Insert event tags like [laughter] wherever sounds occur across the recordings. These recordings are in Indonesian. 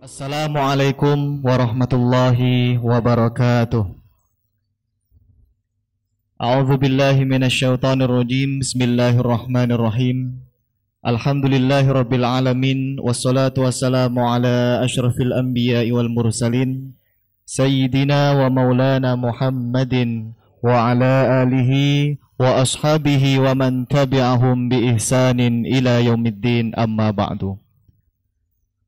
Assalamualaikum warahmatullahi wabarakatuh. A'udzu billahi minasyaitonir rajim. Bismillahirrahmanirrahim. Alhamdulillahirabbil alamin wassalatu wassalamu ala asyrafil anbiya'i wal mursalin sayyidina wa maulana Muhammadin wa ala alihi wa ashabihi wa man tabi'ahum bi ihsanin ila yaumiddin amma ba'du.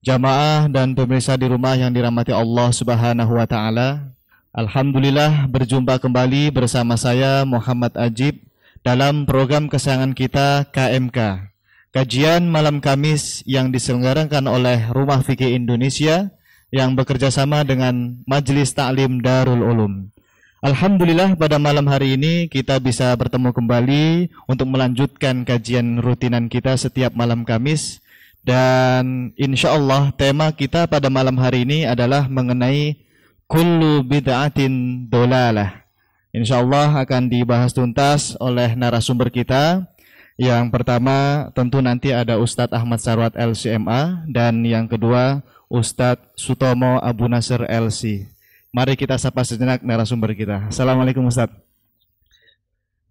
Jamaah dan pemirsa di rumah yang dirahmati Allah Subhanahu wa taala. Alhamdulillah berjumpa kembali bersama saya Muhammad Ajib dalam program kesayangan kita KMK. Kajian malam Kamis yang diselenggarakan oleh Rumah Fikih Indonesia yang bekerja sama dengan Majelis Taklim Darul Ulum. Alhamdulillah pada malam hari ini kita bisa bertemu kembali untuk melanjutkan kajian rutinan kita setiap malam Kamis dan insya Allah tema kita pada malam hari ini adalah mengenai kullu bid'atin dolalah. Insya Allah akan dibahas tuntas oleh narasumber kita. Yang pertama tentu nanti ada Ustadz Ahmad Sarwat LCMA dan yang kedua Ustadz Sutomo Abu Nasr LC. Mari kita sapa sejenak narasumber kita. Assalamualaikum Ustadz.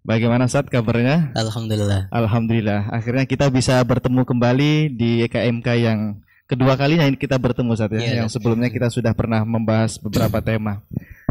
Bagaimana saat kabarnya? Alhamdulillah. Alhamdulillah. Akhirnya kita bisa bertemu kembali di EKMK yang kedua kalinya ini kita bertemu saat ya. Yeah, yang sebelumnya kita sudah pernah membahas beberapa tema.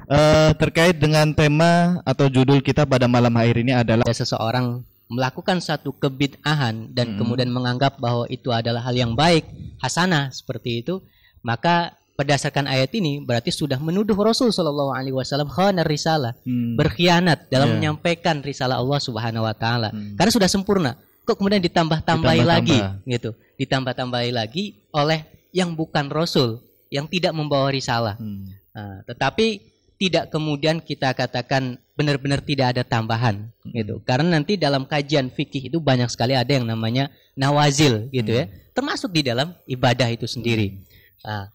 Uh, terkait dengan tema atau judul kita pada malam hari ini adalah seseorang melakukan satu kebid'ahan dan hmm. kemudian menganggap bahwa itu adalah hal yang baik, hasanah seperti itu, maka berdasarkan ayat ini berarti sudah menuduh Rasul Shallallahu Alaihi Wasallam khanar risalah hmm. berkhianat dalam yeah. menyampaikan risalah Allah Subhanahu Wa Taala hmm. karena sudah sempurna kok kemudian ditambah-tambahi ditambah lagi gitu ditambah-tambahi lagi oleh yang bukan Rasul yang tidak membawa risalah hmm. nah, tetapi tidak kemudian kita katakan benar-benar tidak ada tambahan hmm. gitu karena nanti dalam kajian fikih itu banyak sekali ada yang namanya nawazil gitu hmm. ya termasuk di dalam ibadah itu sendiri nah,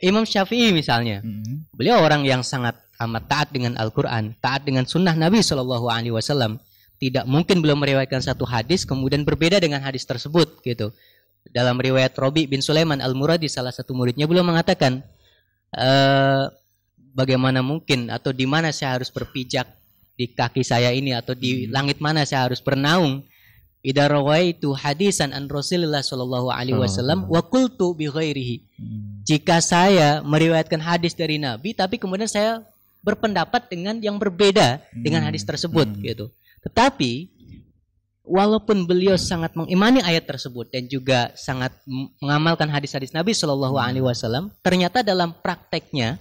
Imam Syafi'i misalnya, hmm. beliau orang yang sangat amat taat dengan Al-Quran, taat dengan Sunnah Nabi Shallallahu Alaihi Wasallam. Tidak mungkin belum meriwayatkan satu hadis kemudian berbeda dengan hadis tersebut gitu. Dalam riwayat Robi bin Sulaiman Al Muradi salah satu muridnya beliau mengatakan, e, bagaimana mungkin atau di mana saya harus berpijak di kaki saya ini atau di hmm. langit mana saya harus bernaung Ida rawaitu hadisan an Rasulullah sallallahu alaihi wasallam wa qultu bi ghairihi. Hmm. Jika saya meriwayatkan hadis dari Nabi tapi kemudian saya berpendapat dengan yang berbeda dengan hadis hmm. tersebut hmm. gitu. Tetapi walaupun beliau sangat mengimani ayat tersebut dan juga sangat mengamalkan hadis-hadis Nabi Shallallahu alaihi wasallam, ternyata dalam prakteknya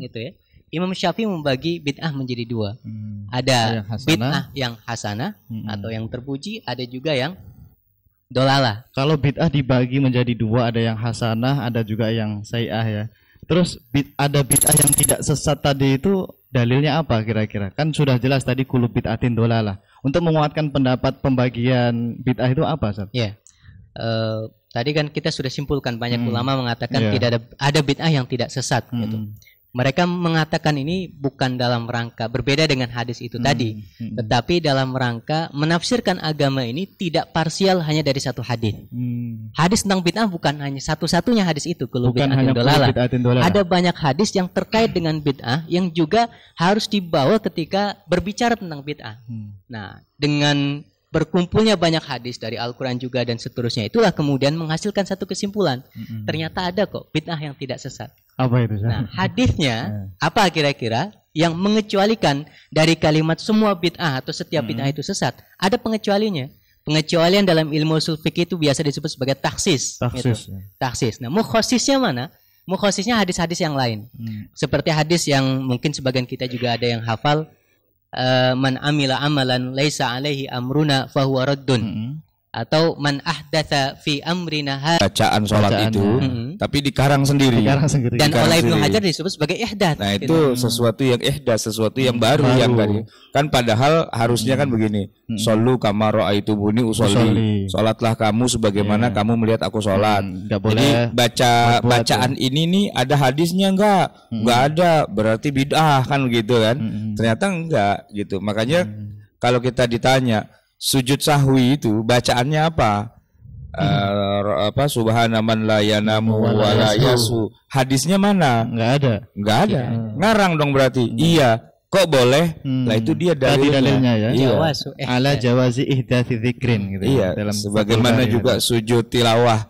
gitu ya Imam Syafi'i membagi bid'ah menjadi dua. Hmm. Ada bid'ah yang hasanah hmm. atau yang terpuji, ada juga yang dolala. Kalau bid'ah dibagi menjadi dua, ada yang hasanah, ada juga yang sayyah ya. Terus bid, ada bid'ah yang tidak sesat tadi itu dalilnya apa kira-kira? Kan sudah jelas tadi kulub bid'atin dolala. Untuk menguatkan pendapat pembagian bid'ah itu apa, Ustaz? Ya. Yeah. Uh, tadi kan kita sudah simpulkan banyak hmm. ulama mengatakan yeah. tidak ada ada bid'ah yang tidak sesat hmm. gitu mereka mengatakan ini bukan dalam rangka berbeda dengan hadis itu hmm, tadi, hmm. tetapi dalam rangka menafsirkan agama ini tidak parsial hanya dari satu hadis. Hmm. Hadis tentang bid'ah bukan hanya satu-satunya hadis itu, kalau bukan hanya dolala. Ada banyak hadis yang terkait dengan bid'ah yang juga harus dibawa ketika berbicara tentang bid'ah. Hmm. Nah, dengan berkumpulnya banyak hadis dari Al-Quran juga dan seterusnya. Itulah kemudian menghasilkan satu kesimpulan. Mm-hmm. ternyata ada kok bid'ah yang tidak sesat. Apa itu nah hadisnya [laughs] eh. apa kira-kira yang mengecualikan dari kalimat semua bid'ah atau setiap bid'ah itu sesat? Ada pengecualinya pengecualian dalam ilmu usul fikih itu biasa disebut sebagai taksis taksis gitu. ya. taksis nah mukhosisnya mana? Mukhosisnya hadis-hadis yang lain. Mm. seperti hadis yang mungkin sebagian kita juga ada yang hafal uh, man amila amalan laisa alaihi amruna fahuwa raddun. Mm -hmm atau man ahdatha fi amrina bacaan sholat itu hmm. tapi dikarang sendiri dikarang sendiri dan dikarang oleh Ibnu Hajar disebut sebagai ihdath nah itu gitu. sesuatu yang ihdath sesuatu yang baru, baru. yang tadi kan padahal harusnya kan begini hmm. solu kamaro itu buni usolli sholatlah kamu sebagaimana yeah. kamu melihat aku sholat hmm. jadi baca bacaan ya. ini nih ada hadisnya enggak hmm. enggak ada berarti bid'ah kan gitu kan hmm. ternyata enggak gitu makanya hmm. kalau kita ditanya sujud sahwi itu bacaannya apa? uh, apa subhana man la yanamu wa la yasu. Hadisnya mana? Enggak ada. Enggak ada. Ngarang dong berarti. Iya. Kok boleh? Hmm. Lah itu dia Tadi dalilnya. ya. Iya. Jawazu eh, Ala jawazi ihdathi dzikrin gitu. Iya, Dalam sebagaimana Bari juga ada. sujud tilawah.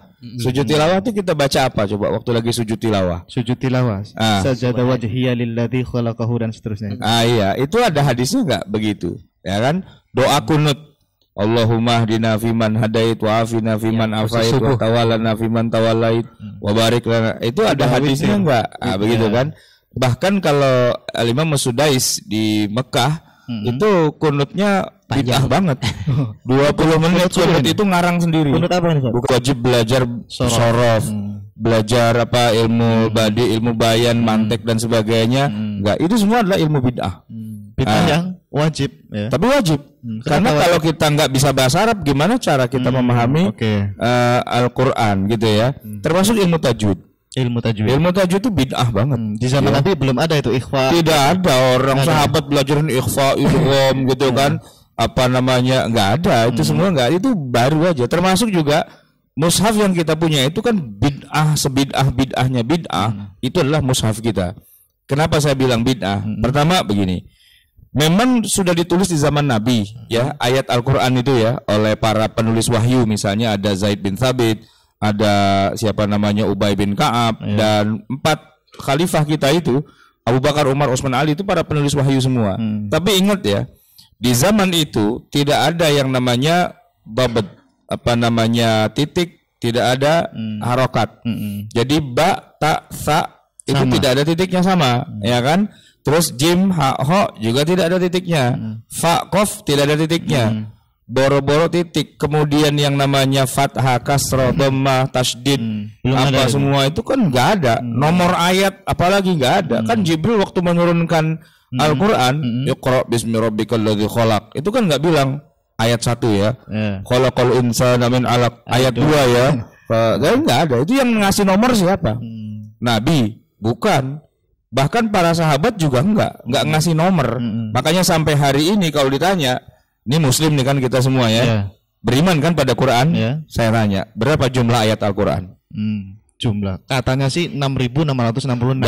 Sujud tilawah itu kita baca apa coba waktu lagi sujud tilawah? sujud tilawah. Ah. Sajada wajhiya lilladzi khalaqahu dan seterusnya. Ah iya, itu ada hadisnya nggak begitu? Ya kan? Doa kunut. Allahumma hdina fiman hadait wa afina fiman afait wa tawallana fiman tawallait wa barik lana. Itu ada hadisnya enggak? Ah begitu kan? Bahkan kalau Al-Imam Sudais di Mekah itu kunutnya bid'ah banget. [laughs] 20 menit kunut itu ngarang sendiri. Kunut apa nih, wajib belajar Sorof. sorof, belajar apa ilmu badi, ilmu bayan, mantek dan sebagainya. Enggak, itu semua adalah ilmu bid'ah. Bid'ah Ah. yang wajib ya. Tapi wajib. Karena kenapa kalau kita nggak bisa bahasa Arab, gimana cara kita memahami Oke. eh, Al-Qur'an gitu ya? Termasuk ilmu tajwid. Ilmu tajwid. Ilmu tajwid itu bid'ah banget. Hmm, Di zaman Nabi belum ada itu ikhfa. Tidak ada orang sahabat belajarin ikhfa, [laughs] idgham gitu kan. Apa namanya? nggak ada. Itu semua nggak. Itu baru aja. Termasuk juga mushaf yang kita punya itu kan bid'ah sebid'ah bid'ahnya bid'ah. Itu adalah mushaf kita. Kenapa saya bilang bid'ah? Pertama begini. Memang sudah ditulis di zaman Nabi ya ayat Al-Qur'an itu ya oleh para penulis wahyu misalnya ada Zaid bin Thabit, ada siapa namanya Ubay bin Ka'ab dan empat khalifah kita itu Abu Bakar, Umar, Utsman, Ali itu para penulis wahyu semua. Tapi ingat ya, di zaman itu tidak ada yang namanya babet apa namanya titik, tidak ada harokat. Mm-mm. Jadi ba, ta, sa itu Sama. tidak ada titiknya sama, ya kan? Terus jim, ha, ho juga tidak ada titiknya. Fa, kof tidak ada titiknya. Boro-boro titik. Kemudian yang namanya fathah, kasroh, dhammah, tasdid, Belum apa ada itu. semua itu kan nggak ada. Nomor ayat apalagi nggak ada. Kan Jibril waktu menurunkan Al-Qur'an, Iqra bismi rabbikal ladzi khalaq. Itu kan nggak bilang ayat satu ya. Ya. Khalaqal insana min 'alaq. Ayat dua ya. [laughs] Kan nggak ada. Itu yang ngasih nomor siapa? Nabi, bukan. Bahkan para sahabat juga enggak, enggak ngasih nomor. Makanya sampai hari ini kalau ditanya, ini muslim nih kan kita semua ya. Ya. Beriman kan pada Quran? Ya. Saya tanya, berapa jumlah ayat Al-Quran? Hmm, jumlah. Katanya sih 6.666.